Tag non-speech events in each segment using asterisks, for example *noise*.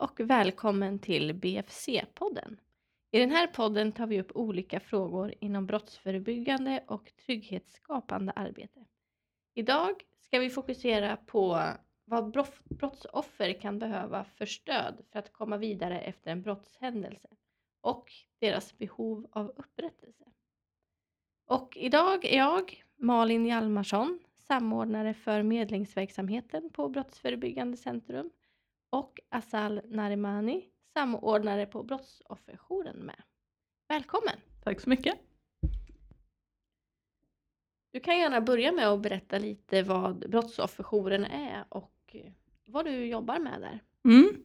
och välkommen till BFC-podden. I den här podden tar vi upp olika frågor inom brottsförebyggande och trygghetsskapande arbete. Idag ska vi fokusera på vad brottsoffer kan behöva för stöd för att komma vidare efter en brottshändelse och deras behov av upprättelse. Och idag är jag, Malin Hjalmarsson, samordnare för medlingsverksamheten på Brottsförebyggande centrum och Asal Narimani, samordnare på Brottsofferjouren med. Välkommen! Tack så mycket! Du kan gärna börja med att berätta lite vad Brottsofferjouren är och vad du jobbar med där. Mm.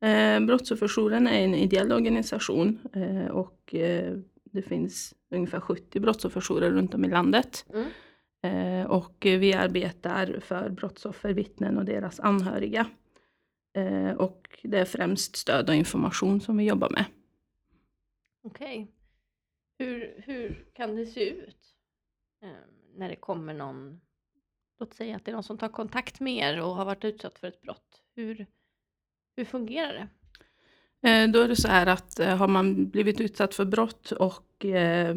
Eh, Brottsofferjouren är en ideell organisation eh, och eh, det finns ungefär 70 brottsofferjourer runt om i landet. Mm. Och vi arbetar för brottsoffer, vittnen och deras anhöriga. Eh, och det är främst stöd och information som vi jobbar med. Okej. Okay. Hur, hur kan det se ut eh, när det kommer någon, låt säga att det är någon som tar kontakt med er och har varit utsatt för ett brott. Hur, hur fungerar det? Eh, då är det så här att eh, har man blivit utsatt för brott och eh,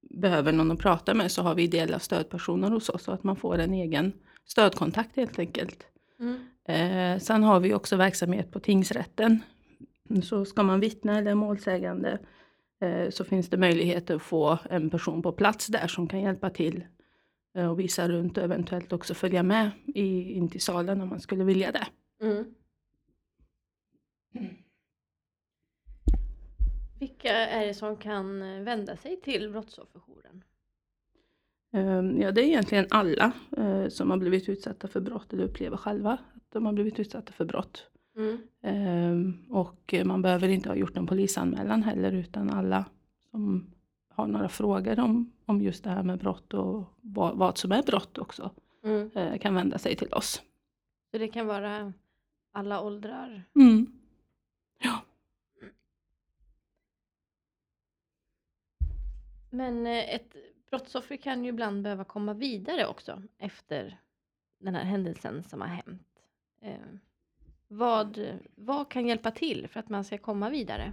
behöver någon att prata med så har vi ideella stödpersoner hos oss så att man får en egen stödkontakt helt enkelt. Mm. Eh, sen har vi också verksamhet på tingsrätten. Så ska man vittna eller målsägande eh, så finns det möjlighet att få en person på plats där som kan hjälpa till eh, och visa runt och eventuellt också följa med i, in till salen om man skulle vilja det. Mm. Vilka är det som kan vända sig till Brottsofferjouren? Ehm, ja, det är egentligen alla eh, som har blivit utsatta för brott eller upplever själva de har blivit utsatta för brott. Mm. Ehm, och man behöver inte ha gjort en polisanmälan heller utan alla som har några frågor om, om just det här med brott och vad, vad som är brott också mm. Eh, kan vända sig till oss. Så det kan vara alla åldrar? Mm. Ja. Men eh, ett brottsoffer kan ju ibland behöva komma vidare också efter den här händelsen som har hänt. Eh, vad, vad kan hjälpa till för att man ska komma vidare?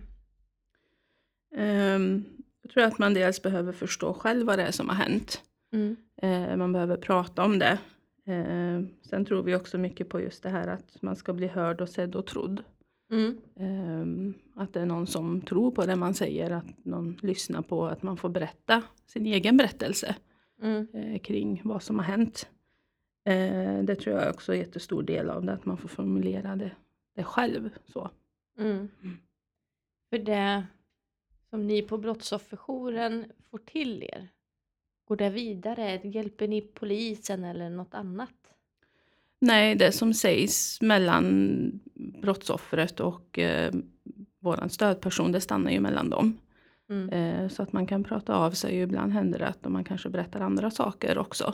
Um, jag tror att man dels behöver förstå själv vad det är som har hänt. Mm. Uh, man behöver prata om det. Uh, sen tror vi också mycket på just det här att man ska bli hörd och sedd och trodd. Mm. Um, att det är någon som tror på det man säger, att någon lyssnar på att man får berätta sin egen berättelse mm. uh, kring vad som har hänt. Uh, det tror jag också är en jättestor del av det, att man får formulera det, det själv. Så. Mm. mm. För det som ni på Brottsofferjouren får till er, går det vidare? Hjälper ni polisen eller något annat? Nej, det som sägs mellan brottsoffret och eh, vår stödperson, det stannar ju mellan dem. Mm. Eh, så att man kan prata av sig. Ibland händer det att man kanske berättar andra saker också.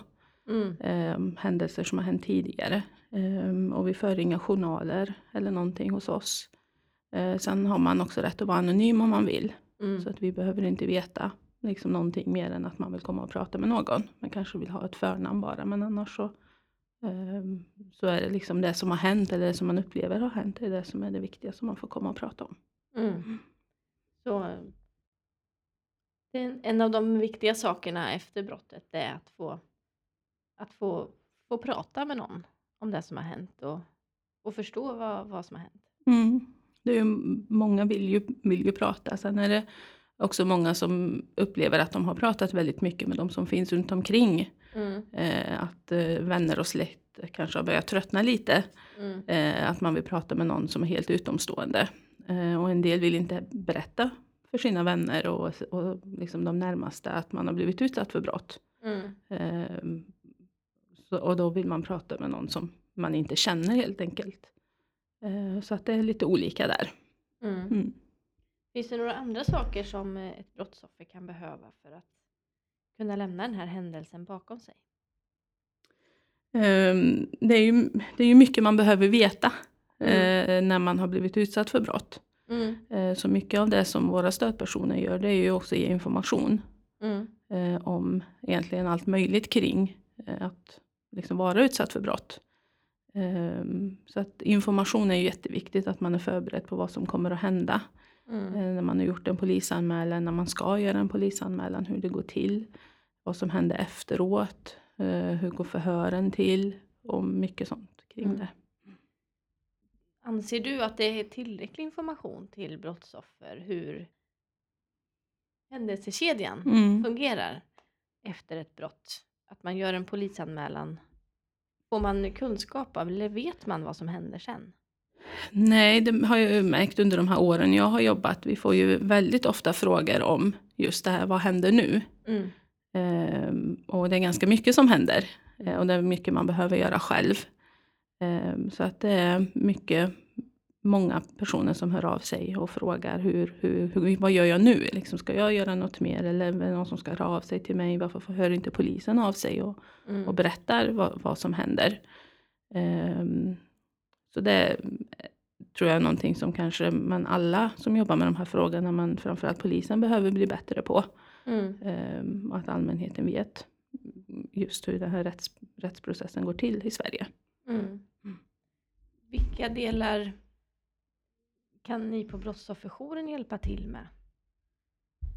Mm. Eh, händelser som har hänt tidigare. Eh, och vi för inga journaler eller någonting hos oss. Eh, sen har man också rätt att vara anonym om man vill. Mm. Så att vi behöver inte veta liksom någonting mer än att man vill komma och prata med någon. Man kanske vill ha ett förnamn bara men annars så Ehm, så är det liksom det som har hänt eller det som man upplever har hänt, det är det som är det viktiga som man får komma och prata om. Mm. Så en av de viktiga sakerna efter brottet är att få, att få, få prata med någon om det som har hänt och, och förstå vad, vad som har hänt. Mm. Det är ju, många vill ju, vill ju prata. Sen är det också många som upplever att de har pratat väldigt mycket med de som finns runt omkring. Mm. Eh, att eh, vänner och släkt kanske har börjat tröttna lite. Mm. Eh, att man vill prata med någon som är helt utomstående. Eh, och en del vill inte berätta för sina vänner och, och liksom de närmaste att man har blivit utsatt för brott. Mm. Eh, så, och då vill man prata med någon som man inte känner helt enkelt. Eh, så att det är lite olika där. Mm. mm. Finns det några andra saker som ett brottsoffer kan behöva för att kunna lämna den här händelsen bakom sig? Um, det, är ju, det är ju mycket man behöver veta mm. uh, när man har blivit utsatt för brott. Mm. Uh, så mycket av det som våra stödpersoner gör det är ju också att ge information mm. uh, om egentligen allt möjligt kring att liksom vara utsatt för brott. Um, så att information är jätteviktigt, att man är förberedd på vad som kommer att hända. Mm. Uh, när man har gjort en polisanmälan, när man ska göra en polisanmälan, hur det går till. Vad som händer efteråt, uh, hur går förhören till och mycket sånt kring mm. det. Anser du att det är tillräcklig information till brottsoffer hur händelsekedjan mm. fungerar efter ett brott? Att man gör en polisanmälan. Får man kunskap av eller vet man vad som händer sen? Nej, det har jag märkt under de här åren jag har jobbat. Vi får ju väldigt ofta frågor om just det här, vad händer nu? Mm. Ehm, och det är ganska mycket som händer. Ehm, och det är mycket man behöver göra själv. Ehm, så att det är mycket, många personer som hör av sig och frågar hur, hur, hur, vad gör jag nu? Liksom, ska jag göra något mer eller är det någon som ska höra av sig till mig? Varför hör inte polisen av sig och, mm. och berättar vad, vad som händer? Um, så det tror jag är någonting som kanske man alla som jobbar med de här frågorna, men framförallt polisen behöver bli bättre på. Mm. Um, att allmänheten vet just hur den här rätts, rättsprocessen går till i Sverige. Mm. Vilka delar kan ni på Brottsofferjouren hjälpa till med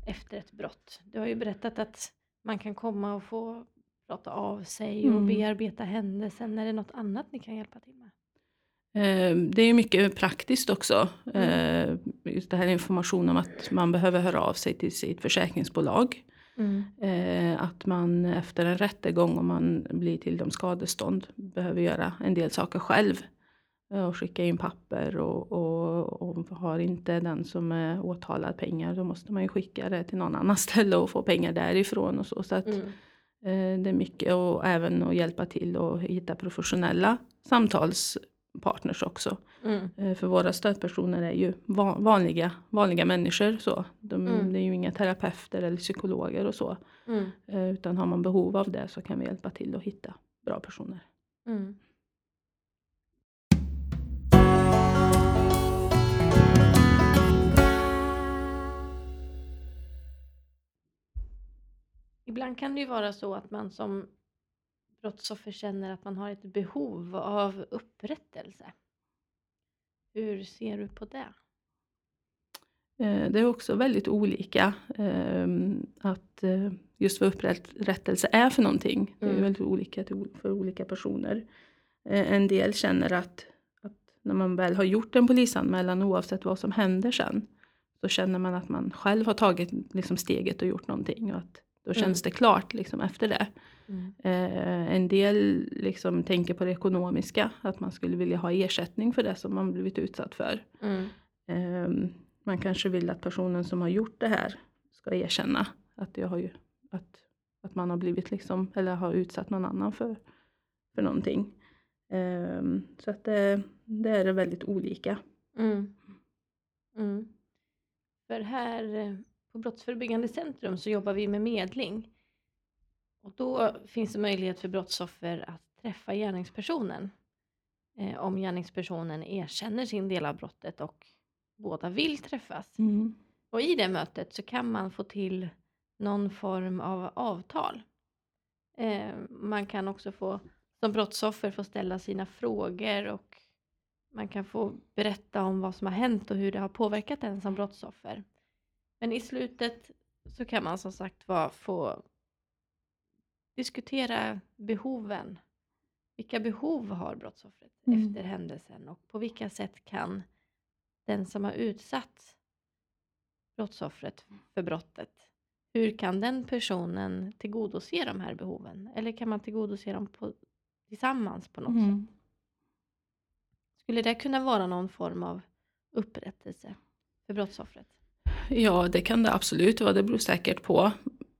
efter ett brott? Du har ju berättat att man kan komma och få prata av sig och mm. bearbeta händelsen. Är det något annat ni kan hjälpa till med? Eh, det är mycket praktiskt också. Mm. Just det här information om att man behöver höra av sig till sitt försäkringsbolag. Mm. Eh, att man efter en rättegång, om man blir till de skadestånd, behöver göra en del saker själv. Eh, och skicka in papper och, och, och, har inte den som är åtalad pengar då måste man ju skicka det till någon annan *laughs* ställe och få pengar därifrån och så. så att, mm. eh, det är mycket och även att hjälpa till och hitta professionella samtalspartners också. Mm. Eh, för våra stödpersoner är ju vanliga, vanliga människor. Så. De, mm. Det är ju inga terapeuter eller psykologer och så. Mm. Eh, utan har man behov av det så kan vi hjälpa till att hitta bra personer. Mm. Ibland kan det ju vara så att man som brottsoffer känner att man har ett behov av upprättelse. Hur ser du på det? Eh, det är också väldigt olika ehm, att eh, just vad upprättelse är för någonting. Det är mm. väldigt olika för olika personer. Eh, en del känner att, att när man väl har gjort en polisanmälan oavsett vad som händer sen så känner man att man själv har tagit liksom steget och gjort någonting och att då mm. känns det klart liksom efter det. Mm. Eh, en del liksom tänker på det ekonomiska, att man skulle vilja ha ersättning för det som man blivit utsatt för. Mm. Eh, man kanske vill att personen som har gjort det här ska erkänna att, jag har ju, att, att man har blivit liksom, eller har utsatt någon annan för, för någonting. Eh, så att det, det är väldigt olika. Mm. Mm. För här eh, på Brottsförebyggande centrum så jobbar vi med medling. Och då finns det möjlighet för brottsoffer att träffa gärningspersonen. Eh, om gärningspersonen erkänner sin del av brottet och båda vill träffas. Mm. Och i det mötet så kan man få till någon form av avtal. Eh, man kan också få som brottsoffer få ställa sina frågor och man kan få berätta om vad som har hänt och hur det har påverkat en som brottsoffer. Men i slutet så kan man som sagt var få diskutera behoven. Vilka behov har brottsoffret mm. efter händelsen och på vilka sätt kan den som har utsatt brottsoffret för brottet, hur kan den personen tillgodose de här behoven? Eller kan man tillgodose dem på, tillsammans på något mm. sätt? Skulle det kunna vara någon form av upprättelse för brottsoffret? Ja, det kan det absolut vara. Det beror säkert på,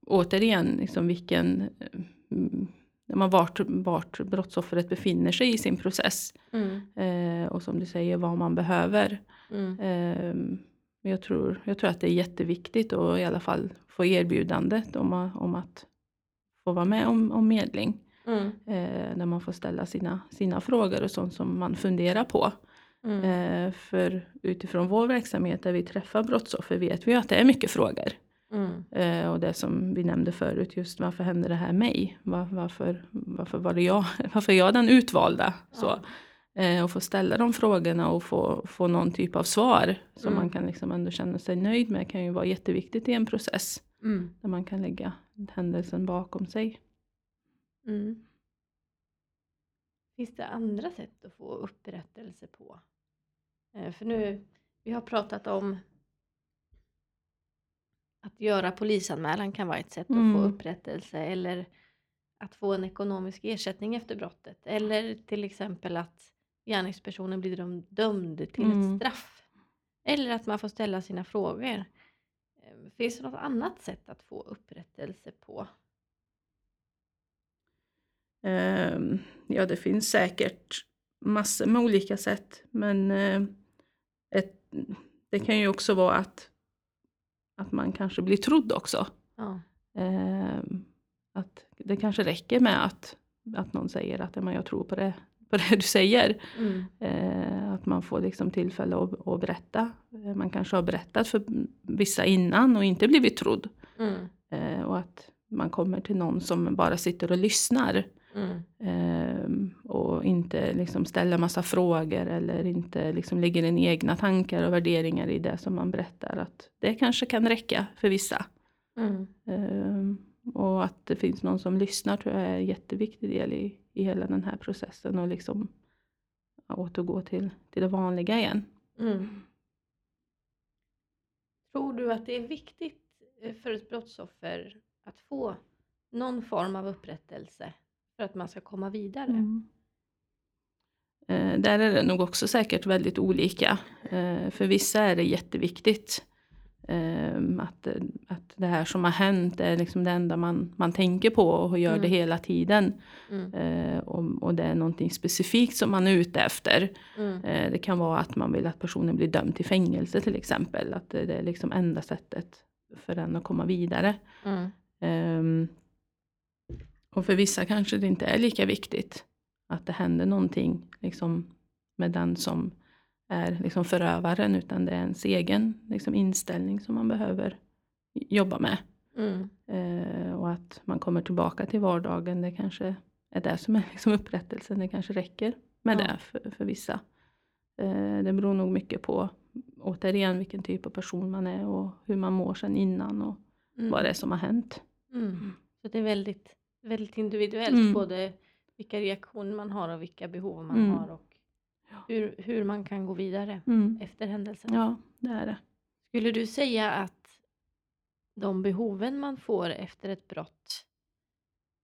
återigen, liksom vilken mm, vart, vart brottsoffret befinner sig i sin process. Mm. Eh, och som du säger, vad man behöver. Mm. Eh, jag, tror, jag tror att det är jätteviktigt att i alla fall få erbjudandet om, om att få vara med om, om medling. Mm. Eh, där man får ställa sina, sina frågor och sånt som man funderar på. Mm. Eh, för utifrån vår verksamhet där vi träffar brottsoffer vet vi att det är mycket frågor. Mm. Eh, och det som vi nämnde förut, just varför hände det här mig? Var, varför, varför var det jag? *laughs* Varför är jag den utvalda? Så. Eh, och få ställa de frågorna och få, få någon typ av svar som Mm. man kan liksom ändå känna sig nöjd med kan ju vara jätteviktigt i en process. Mm. Där man kan lägga händelsen bakom sig. Mm. Finns det andra sätt att få upprättelse på? Eh, För nu, vi har pratat om att göra polisanmälan kan vara ett sätt att få Mm. upprättelse eller att få en ekonomisk ersättning efter brottet eller till exempel att gärningspersonen blir döm- dömd till Mm. ett straff eller att man får ställa sina frågor. Eh, Finns det något annat sätt att få upprättelse på? Ehm, ja, det finns säkert massor med olika sätt. Men eh, det kan ju också vara att, att man kanske blir trodd också. Ja. Ehm, att det kanske räcker med att, att någon säger att "Ja, men jag tror på det, på det du säger. Mm. Eh, att man får liksom tillfälle att, att berätta. Eh, Man kanske har berättat för vissa innan och inte blivit trodd. Mm. Eh, och att man kommer till någon som bara sitter och lyssnar. Mm. Och inte liksom ställer massa frågor eller inte liksom lägger in egna tankar och värderingar i det som man berättar. Att det kanske kan räcka för vissa. Mm. Ehm, och att det finns någon som lyssnar tror jag är en jätteviktig del i, i hela den här processen. Och liksom återgå till, till det vanliga igen. Mm. Tror du att det är viktigt eh, för ett brottsoffer att få någon form av upprättelse för att man ska komma vidare? Mm. Eh, där är det nog också säkert väldigt olika. Eh, för vissa är det jätteviktigt. Eh, att, att det här som har hänt är liksom det enda man, man tänker på och gör det Mm. hela tiden. Mm. Och, och det är någonting specifikt som man är ute efter. Mm. Det kan vara att man vill att personen blir dömd till fängelse till exempel. Att det, det är liksom enda sättet för den att komma vidare. Mm. Ehm, och för vissa kanske det inte är lika viktigt att det händer någonting liksom, med den som är liksom, förövaren utan det är ens egen liksom, inställning som man behöver jobba med. Mm. Eh, och att man kommer tillbaka till vardagen, det kanske är det som är liksom, upprättelsen. Det kanske räcker med Ja. det för, för vissa. Eh, det beror nog mycket på återigen vilken typ av person man är och hur man mår sedan innan och Mm. vad det är som har hänt. Mm. Så det är väldigt, väldigt individuellt Mm. både vilka reaktioner man har och vilka behov man Mm. har och hur, hur man kan gå vidare Mm. efter händelsen. Ja, det är det. Skulle du säga att de behoven man får efter ett brott,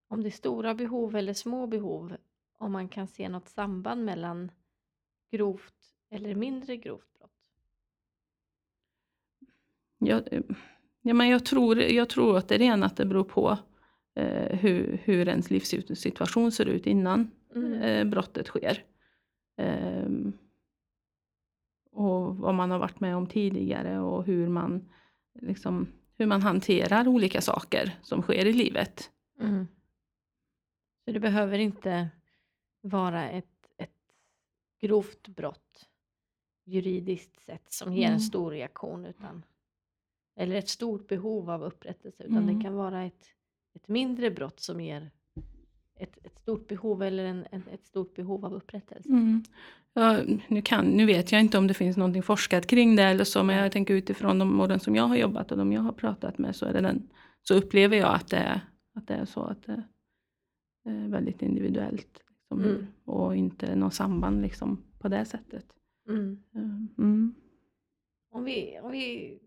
om det är stora behov eller små behov, om man kan se något samband mellan grovt eller mindre grovt brott? Jag, ja, men jag, tror, jag tror att det är ren att det beror på eh, hur, hur ens livssituation ser ut innan Mm. eh, brottet sker. Ehm, och vad man har varit med om tidigare och hur man, liksom, hur man hanterar olika saker som sker i livet. Mm. Så det behöver inte vara ett, ett grovt brott juridiskt sett som ger Mm. en stor reaktion utan eller ett stort behov av upprättelse utan Mm. det kan vara ett, ett mindre brott som ger ett, ett stort behov eller en, en, ett stort behov av upprättelse. Mm. Ja, nu, kan, nu vet jag inte om det finns någonting forskat kring det eller så, men jag tänker utifrån de åren som jag har jobbat och de jag har pratat med så, är det den, så upplever jag att det, är- att det är så att det är väldigt individuellt. Liksom, Mm. Och inte något samband liksom, på det sättet. Mm. Mm. Om, vi, om vi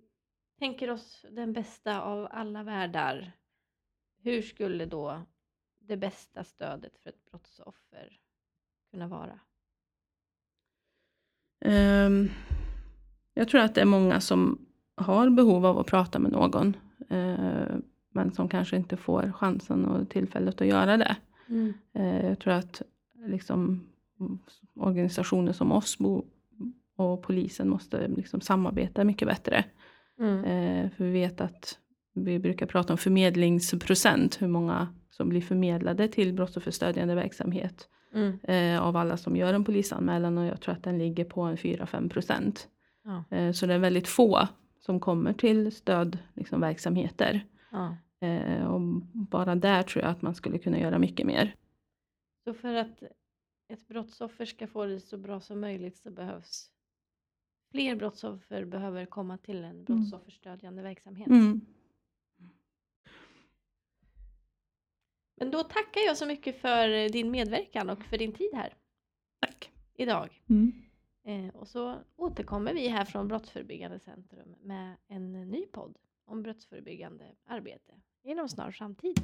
tänker oss den bästa av alla världar, hur skulle då det bästa stödet för ett brottsoffer kunna vara? Ehm, jag tror att det är många som har behov av att prata med någon. eh, men som kanske inte får chansen och tillfället att göra det. Eh, Jag tror att liksom, organisationer som oss och polisen måste liksom samarbeta mycket bättre. Mm. Eh, För vi vet att vi brukar prata om förmedlingsprocent, hur många som blir förmedlade till brottsofferstödjande verksamhet Mm. eh, av alla som gör en polisanmälan och jag tror att den ligger på en 4-5 procent. Ja. Eh, Så det är väldigt få som kommer till stödverksamheter. Liksom, verksamheter. Ja. Eh, och bara där tror jag att man skulle kunna göra mycket mer. Så för att ett brottsoffer ska få det så bra som möjligt så behövs fler brottsoffer behöver komma till en brottsofferstödjande verksamhet. Mm. Men då tackar jag så mycket för din medverkan och för din tid här Tack. idag. Mm. Eh, och så återkommer vi här från Brottsförebyggande Centrum med en ny podd om brottsförebyggande arbete inom snar framtid.